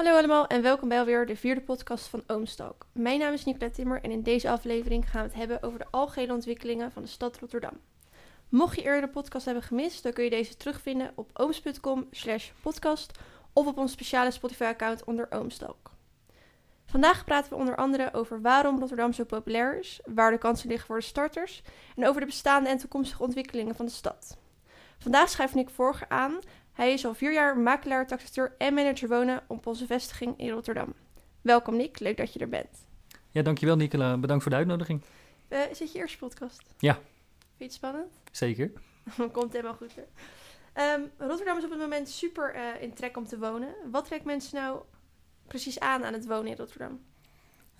Hallo allemaal en welkom bij alweer de vierde podcast van Oomstalk. Mijn naam is Nicolette Timmer en in deze aflevering gaan we het hebben over de algehele ontwikkelingen van de stad Rotterdam. Mocht je eerder de podcast hebben gemist, dan kun je deze terugvinden op ooms.com slash podcast of op ons speciale Spotify-account onder Oomstalk. Vandaag praten we onder andere over waarom Rotterdam zo populair is, waar de kansen liggen voor de starters en over de bestaande en toekomstige ontwikkelingen van de stad. Vandaag schrijft Nick Vorger aan. Hij is al vier jaar makelaar, taxateur en manager wonen op onze vestiging in Rotterdam. Welkom Nick, leuk dat je er bent. Ja, dankjewel Nicola. Bedankt voor de uitnodiging. Uh, is dit je eerste podcast? Ja. Vind je het spannend? Zeker. Komt helemaal goed weer. Um, Rotterdam is op het moment super uh, in trek om te wonen. Wat trekt mensen nou precies aan aan het wonen in Rotterdam?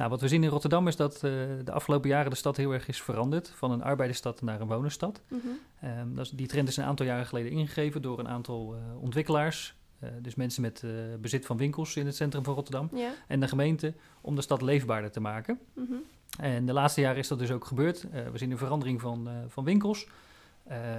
Nou, wat we zien in Rotterdam is dat uh, de afgelopen jaren de stad heel erg is veranderd. Van een arbeidersstad naar een wonenstad. Mm -hmm. um, dat is, die trend is een aantal jaren geleden ingegeven door een aantal uh, ontwikkelaars. Uh, dus mensen met bezit van winkels in het centrum van Rotterdam. En de gemeente om de stad leefbaarder te maken. Mm -hmm. En de laatste jaren is dat dus ook gebeurd. we zien een verandering van, van winkels.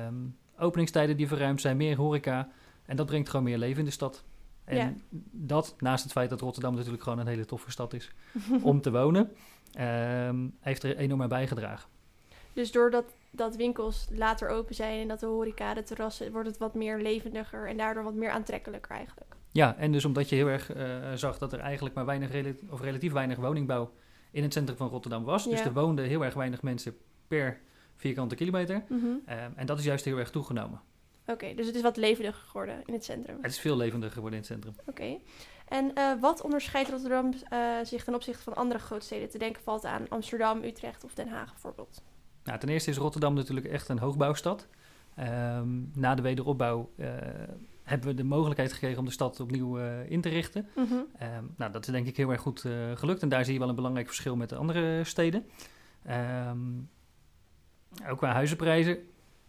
Um, openingstijden die verruimd zijn, meer horeca. En dat brengt gewoon meer leven in de stad. En Ja. dat, naast het feit dat Rotterdam natuurlijk gewoon een hele toffe stad is om te wonen, ehm, heeft er enorm aan bijgedragen. Dus doordat dat winkels later open zijn en dat de horeca, de terrassen, wordt het wat meer levendiger en daardoor wat meer aantrekkelijker eigenlijk. Ja, en dus omdat je heel erg eh, zag dat er eigenlijk maar weinig, of relatief weinig woningbouw in het centrum van Rotterdam was. Dus Ja. er woonden heel erg weinig mensen per vierkante kilometer. Mhm. Ehm, en dat is juist heel erg toegenomen. Oké, dus het is wat levendiger geworden in het centrum. Het is veel levendiger geworden in het centrum. Oké. En eh, wat onderscheidt Rotterdam eh, zich ten opzichte van andere grootsteden? Te denken valt aan Amsterdam, Utrecht of Den Haag bijvoorbeeld. Nou, ten eerste is Rotterdam natuurlijk echt een hoogbouwstad. Ehm, na de wederopbouw eh, hebben we de mogelijkheid gekregen om de stad opnieuw in te richten. Mhm. Ehm, nou, dat is denk ik heel erg goed gelukt. En daar zie je wel een belangrijk verschil met de andere steden. Ehm, ook qua huizenprijzen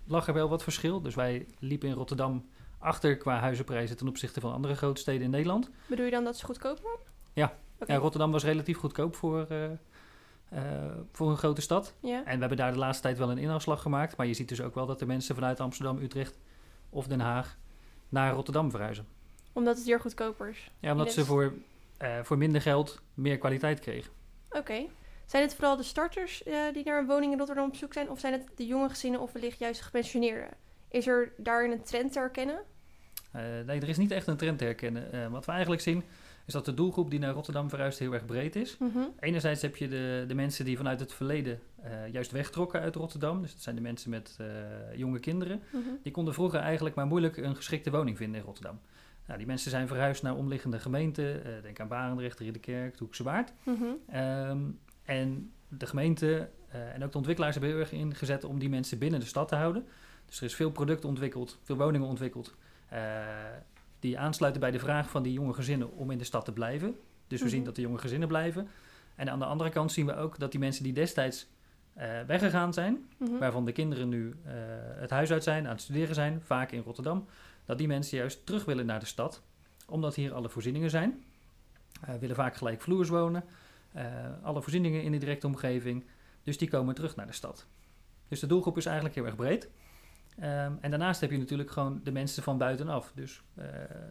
lag er wel wat verschil. Dus wij liepen in Rotterdam achter qua huizenprijzen ten opzichte van andere grote steden in Nederland. Bedoel je dan dat ze goedkoper waren? Ja. Ja, Rotterdam was relatief goedkoop voor, eh, eh, voor een grote stad. Ja. En we hebben daar de laatste tijd wel een inhaalslag gemaakt. Maar je ziet dus ook wel dat de mensen vanuit Amsterdam, Utrecht of Den Haag naar Rotterdam verhuizen. Omdat het hier goedkoper is. Ja, omdat ze voor, eh, voor minder geld meer kwaliteit kregen. Oké. Zijn het vooral de starters eh, die naar een woning in Rotterdam op zoek zijn? Of zijn het de jonge gezinnen of wellicht juist de gepensioneerden? Is er daarin een trend te herkennen? Eh, nee, er is niet echt een trend te herkennen. Eh, wat we eigenlijk zien is dat de doelgroep die naar Rotterdam verhuist heel erg breed is. Mhm. Enerzijds heb je de, de mensen die vanuit het verleden juist wegtrokken uit Rotterdam. Dus dat zijn de mensen met jonge kinderen. Mhm. Die konden vroeger eigenlijk maar moeilijk een geschikte woning vinden in Rotterdam. Nou, die mensen zijn verhuisd naar omliggende gemeenten. denk aan Barendrecht, Ridderkerk, Hoekse Waard. Mhm. Ehm, en de gemeente eh, en ook de ontwikkelaars hebben heel erg ingezet om die mensen binnen de stad te houden. Dus er is veel product ontwikkeld, veel woningen ontwikkeld. eh, die aansluiten bij de vraag van die jonge gezinnen om in de stad te blijven. Dus we Mhm. zien dat de jonge gezinnen blijven. En aan de andere kant zien we ook dat die mensen die destijds eh, weggegaan zijn, Mhm. waarvan de kinderen nu het huis uit zijn, aan het studeren zijn, vaak in Rotterdam, dat die mensen juist terug willen naar de stad, omdat hier alle voorzieningen zijn. Willen vaak gelijkvloers wonen, eh, alle voorzieningen in de directe omgeving, dus die komen terug naar de stad. Dus de doelgroep is eigenlijk heel erg breed. Ehm, en daarnaast heb je natuurlijk gewoon de mensen van buitenaf. Dus eh,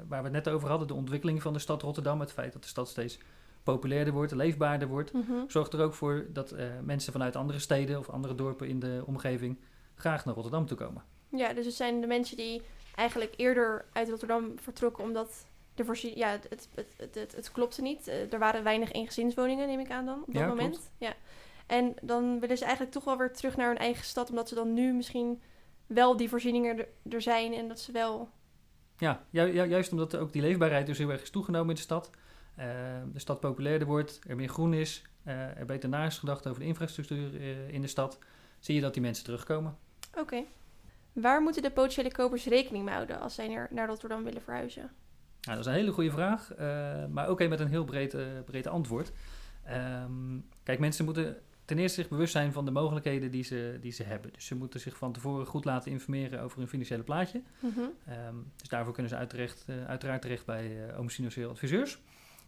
waar we het net over hadden, de ontwikkeling van de stad Rotterdam, het feit dat de stad steeds populairder wordt, leefbaarder wordt, Mhm. zorgt er ook voor dat eh, mensen vanuit andere steden of andere dorpen in de omgeving graag naar Rotterdam toe komen. Ja, dus het zijn de mensen die eigenlijk eerder uit Rotterdam vertrokken omdat de voorzien... Ja, het, het, het, het, het, het klopte niet. Eh, er waren weinig eengezinswoningen, neem ik aan dan, op dat Ja, moment. klopt. Ja. En dan willen ze eigenlijk toch wel weer terug naar hun eigen stad, omdat ze dan nu misschien wel die voorzieningen er, er zijn en dat ze wel... Ja, ju- ju- juist omdat ook die leefbaarheid dus heel erg is toegenomen in de stad. Eh, de stad populairder wordt, er meer groen is, eh, er beter na is gedacht over de infrastructuur in de stad, zie je dat die mensen terugkomen. Oké. Waar moeten de potentiële kopers rekening mee houden als zij naar, naar Rotterdam willen verhuizen? Nou, dat is een hele goede vraag, eh, maar ook een met een heel breed, eh, breed antwoord. Ehm, kijk, mensen moeten ten eerste zich bewust zijn van de mogelijkheden die ze, die ze hebben. Dus ze moeten zich van tevoren goed laten informeren over hun financiële plaatje. Mhm. Ehm, dus daarvoor kunnen ze uiteraard, eh, uiteraard terecht bij Ooms Financieel Adviseurs.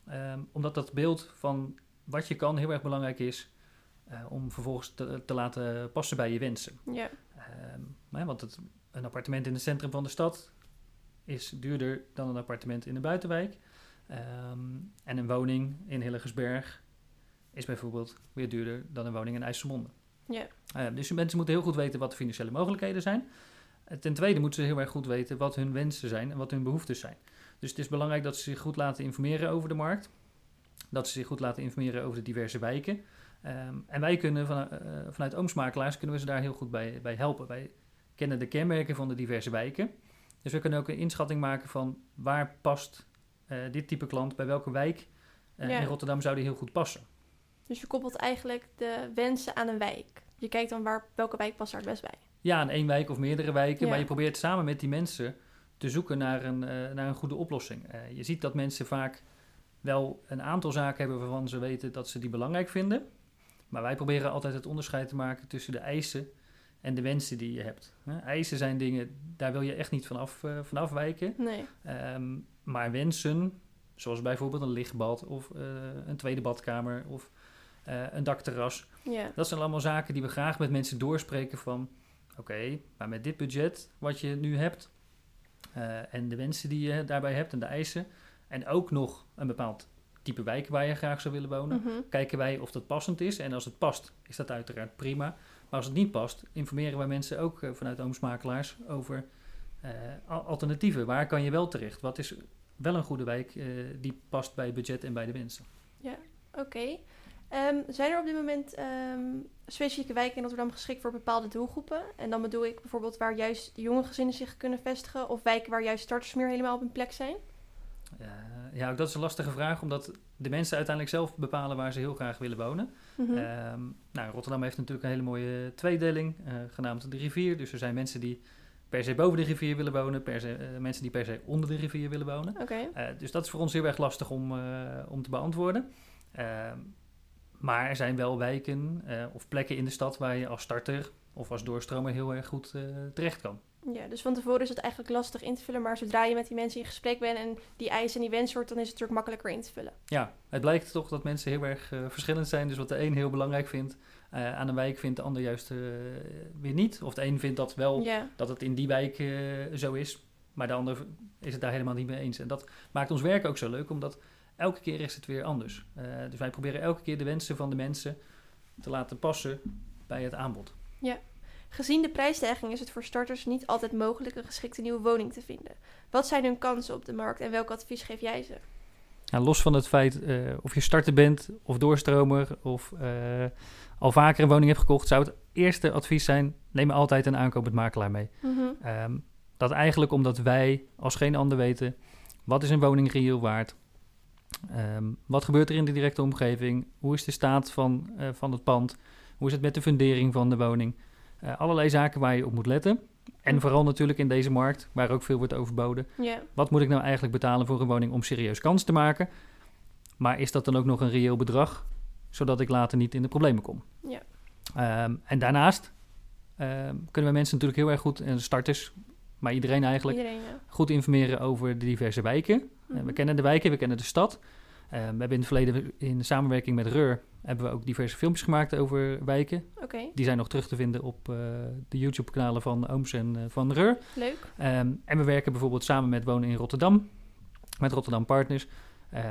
Ehm, omdat dat beeld van wat je kan heel erg belangrijk is om vervolgens te, te laten passen bij je wensen. Ja. Maar, want het, een appartement in het centrum van de stad is duurder dan een appartement in de buitenwijk. Ehm, en En een woning in Hillegersberg is bijvoorbeeld weer duurder dan een woning in IJsselmonde. Ja. Uh, dus mensen moeten heel goed weten wat de financiële mogelijkheden zijn. Uh, ten tweede moeten ze heel erg goed weten wat hun wensen zijn en wat hun behoeftes zijn. Dus het is belangrijk dat ze zich goed laten informeren over de markt. Dat ze zich goed laten informeren over de diverse wijken. Um, en wij kunnen van, uh, vanuit Oomsmakelaars kunnen we ze daar heel goed bij, bij helpen. Wij kennen de kenmerken van de diverse wijken. Dus we kunnen ook een inschatting maken van waar past dit type klant bij welke wijk ja. in Rotterdam zou die heel goed passen. Dus je koppelt eigenlijk de wensen aan een wijk. Je kijkt dan waar, welke wijk past daar het best bij. Ja, aan één wijk of meerdere wijken. Ja. Maar je probeert samen met die mensen te zoeken naar een, uh, naar een goede oplossing. Je ziet dat mensen vaak wel een aantal zaken hebben waarvan ze weten dat ze die belangrijk vinden. Maar wij proberen altijd het onderscheid te maken tussen de eisen en de wensen die je hebt. Hè? Eisen zijn dingen, daar wil je echt niet vanaf, uh, van afwijken. Nee. Um, maar wensen, zoals bijvoorbeeld een lichtbad of een tweede badkamer of uh, een dakterras. Yeah. Dat zijn allemaal zaken die we graag met mensen doorspreken van... oké, okay, maar met dit budget wat je nu hebt... En de wensen die je daarbij hebt en de eisen... en ook nog een bepaald type wijk waar je graag zou willen wonen... Mm -hmm. kijken wij of dat passend is. En als het past, is dat uiteraard prima. Maar als het niet past, informeren wij mensen ook uh, vanuit Oomsmakelaars... over alternatieven. Waar kan je wel terecht? Wat is wel een goede wijk die past bij het budget en bij de wensen? Ja, oké. Um, zijn er op dit moment um, specifieke wijken in Rotterdam geschikt voor bepaalde doelgroepen? En dan bedoel ik bijvoorbeeld waar juist jonge gezinnen zich kunnen vestigen... of wijken waar juist starters meer helemaal op hun plek zijn? Uh, ja, ook dat is een lastige vraag, omdat de mensen uiteindelijk zelf bepalen waar ze heel graag willen wonen. Mm -hmm. um, nou, Rotterdam heeft natuurlijk een hele mooie tweedeling, uh, genaamd de rivier. Dus er zijn mensen die per se boven de rivier willen wonen, per se, uh, mensen die per se onder de rivier willen wonen. Okay. dus dat is voor ons heel erg lastig om, om te beantwoorden. Ehm, Maar er zijn wel wijken of plekken in de stad waar je als starter of als doorstromer heel erg goed terecht kan. Ja, dus van tevoren is het eigenlijk lastig in te vullen, maar zodra je met die mensen in gesprek bent en die eisen en die wens wordt, dan is het natuurlijk makkelijker in te vullen. Ja, het blijkt toch dat mensen heel erg uh, verschillend zijn. Dus wat de een heel belangrijk vindt uh, aan een wijk, vindt de ander juist uh, weer niet. Of de een vindt dat wel, ja. dat het in die wijk zo is, maar de ander is het daar helemaal niet mee eens. En dat maakt ons werk ook zo leuk, omdat elke keer is het weer anders. Dus wij proberen elke keer de wensen van de mensen te laten passen bij het aanbod. Ja. Gezien de prijsstijging is het voor starters niet altijd mogelijk een geschikte nieuwe woning te vinden. Wat zijn hun kansen op de markt en welk advies geef jij ze? Nou, los van het feit uh, of je starter bent of doorstromer of uh, al vaker een woning hebt gekocht, zou het eerste advies zijn: neem altijd een aankomend makelaar mee. Mm -hmm. um, dat eigenlijk omdat wij als geen ander weten wat is een woning reëel waard, Um, wat gebeurt er in de directe omgeving? Hoe is de staat van, uh, van het pand? Hoe is het met de fundering van de woning? Uh, allerlei zaken waar je op moet letten. En vooral natuurlijk in deze markt, waar ook veel wordt overboden. Yeah. Wat moet ik nou eigenlijk betalen voor een woning om serieus kans te maken? Maar is dat dan ook nog een reëel bedrag, zodat ik later niet in de problemen kom? Yeah. Um, en daarnaast um, kunnen we mensen natuurlijk heel erg goed, en starters, maar iedereen eigenlijk, Iedereen, ja. goed informeren over de diverse wijken. Mm Uh, -hmm. we kennen de wijken, we kennen de stad. Uh, we hebben in het verleden in samenwerking met Reur hebben we ook diverse filmpjes gemaakt over wijken. Okay. Die zijn nog terug te vinden op uh, de YouTube-kanalen van Ooms en uh, van Reur. Leuk. Um, en we werken bijvoorbeeld samen met Wonen in Rotterdam, met Rotterdam Partners,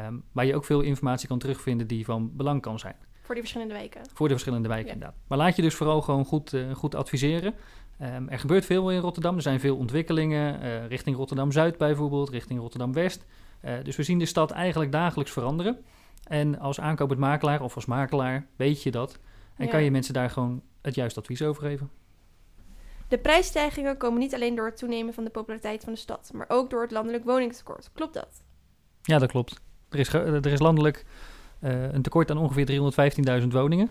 um, waar je ook veel informatie kan terugvinden die van belang kan zijn. Voor die verschillende wijken. Voor de verschillende wijken, ja. inderdaad. Maar laat je dus vooral gewoon goed, uh, goed adviseren. Um, er gebeurt veel in Rotterdam. Er zijn veel ontwikkelingen richting Rotterdam-Zuid bijvoorbeeld, richting Rotterdam-West. Uh, dus we zien de stad eigenlijk dagelijks veranderen. En als aankopend makelaar of als makelaar weet je dat. En Ja. kan je mensen daar gewoon het juiste advies over geven. De prijsstijgingen komen niet alleen door het toenemen van de populariteit van de stad, maar ook door het landelijk woningtekort. Klopt dat? Ja, dat klopt. Er is, er is landelijk uh, een tekort aan ongeveer 315.000 woningen.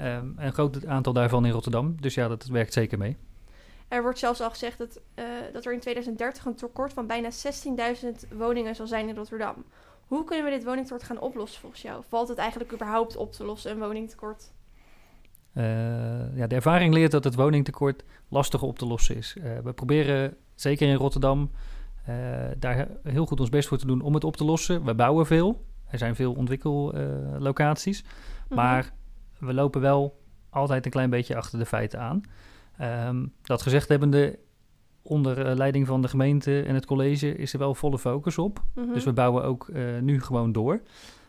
Um, een groot aantal daarvan in Rotterdam. Dus ja, dat werkt zeker mee. Er wordt zelfs al gezegd dat, uh, dat er in 2030 een tekort van bijna 16.000 woningen zal zijn in Rotterdam. Hoe kunnen we dit woningtekort gaan oplossen volgens jou? Valt het eigenlijk überhaupt op te lossen, een woningtekort? Uh, ja, de ervaring leert dat het woningtekort lastig op te lossen is. Uh, we proberen, zeker in Rotterdam, uh, daar heel goed ons best voor te doen om het op te lossen. We bouwen veel. Er zijn veel ontwikkellocaties. Mhm. Maar we lopen wel altijd een klein beetje achter de feiten aan. Um, dat gezegd hebbende, onder uh, leiding van de gemeente en het college is er wel volle focus op. Mhm. Dus we bouwen ook uh, nu gewoon door.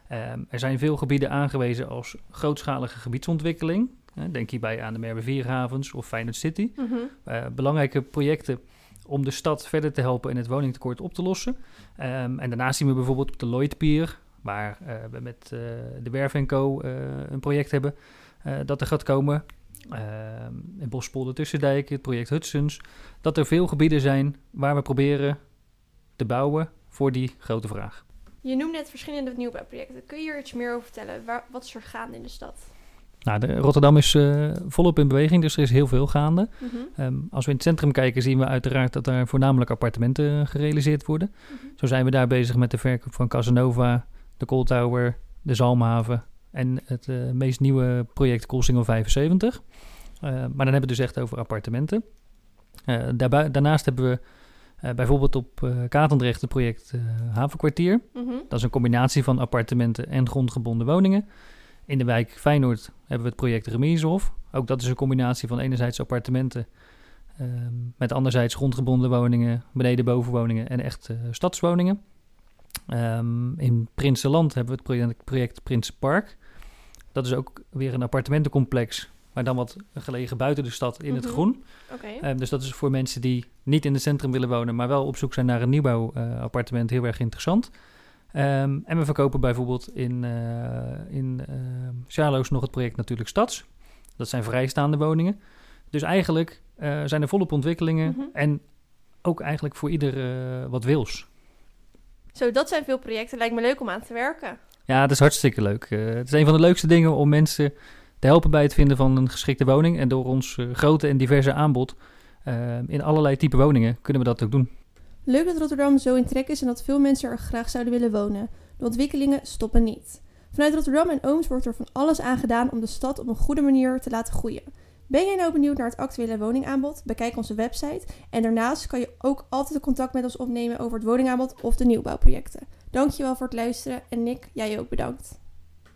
Ehm, er zijn veel gebieden aangewezen als grootschalige gebiedsontwikkeling. Denk hierbij aan de Merwe Vierhavens of Feyenoord City. Mhm. Eh, belangrijke projecten om de stad verder te helpen en het woningtekort op te lossen. Ehm, en daarnaast zien we bijvoorbeeld op de Lloydpier, waar eh, we met eh, de Werf Co. eh, een project hebben, eh, dat er gaat komen. Ehm in Bospolder Tussendijk, het project Hudsons. Dat er veel gebieden zijn waar we proberen te bouwen voor die grote vraag. Je noemde net verschillende nieuwbouwprojecten. Kun je hier iets meer over vertellen? Waar, wat is er gaande in de stad? Nou, de, Rotterdam is eh, volop in beweging, dus er is heel veel gaande. Mhm. Ehm, als we in het centrum kijken, zien we uiteraard dat er voornamelijk appartementen gerealiseerd worden. Mhm. Zo zijn we daar bezig met de verkoop van Casanova, de Cold Tower, de Zalmhaven en het eh, meest nieuwe project Koolsingel 75. Eh, maar dan hebben we dus echt over appartementen. Eh, daarbij, daarnaast hebben we bijvoorbeeld op Katendrecht het project Havenkwartier. Mhm. Dat is een combinatie van appartementen en grondgebonden woningen. In de wijk Feyenoord hebben we het project Remieshof. Ook dat is een combinatie van enerzijds appartementen... ehm, met anderzijds grondgebonden woningen, beneden-bovenwoningen en echt stadswoningen. Ehm, in Prinsenland hebben we het project, project Prinsenpark. Dat is ook weer een appartementencomplex, maar dan wat gelegen buiten de stad in het Mhm. groen. Ehm, dus dat is voor mensen die niet in het centrum willen wonen, maar wel op zoek zijn naar een nieuwbouwappartement heel erg interessant. Ehm, en we verkopen bijvoorbeeld in, eh in Charloes nog het project Natuurlijk Stads. Dat zijn vrijstaande woningen. Dus eigenlijk eh, zijn er volop ontwikkelingen Mhm. en ook eigenlijk voor ieder eh, wat wils. Zo, dat zijn veel projecten. Lijkt me leuk om aan te werken. Ja, dat is hartstikke leuk. Eh, het is een van de leukste dingen om mensen te helpen bij het vinden van een geschikte woning. En door ons eh, grote en diverse aanbod eh, in allerlei type woningen kunnen we dat ook doen. Leuk dat Rotterdam zo in trek is en dat veel mensen er graag zouden willen wonen. De ontwikkelingen stoppen niet. Vanuit Rotterdam en Ooms wordt er van alles aan gedaan om de stad op een goede manier te laten groeien. Ben jij nou benieuwd naar het actuele woningaanbod? Bekijk onze website. En daarnaast kan je ook altijd contact met ons opnemen over het woningaanbod of de nieuwbouwprojecten. Dankjewel voor het luisteren en Nick, jij ook bedankt.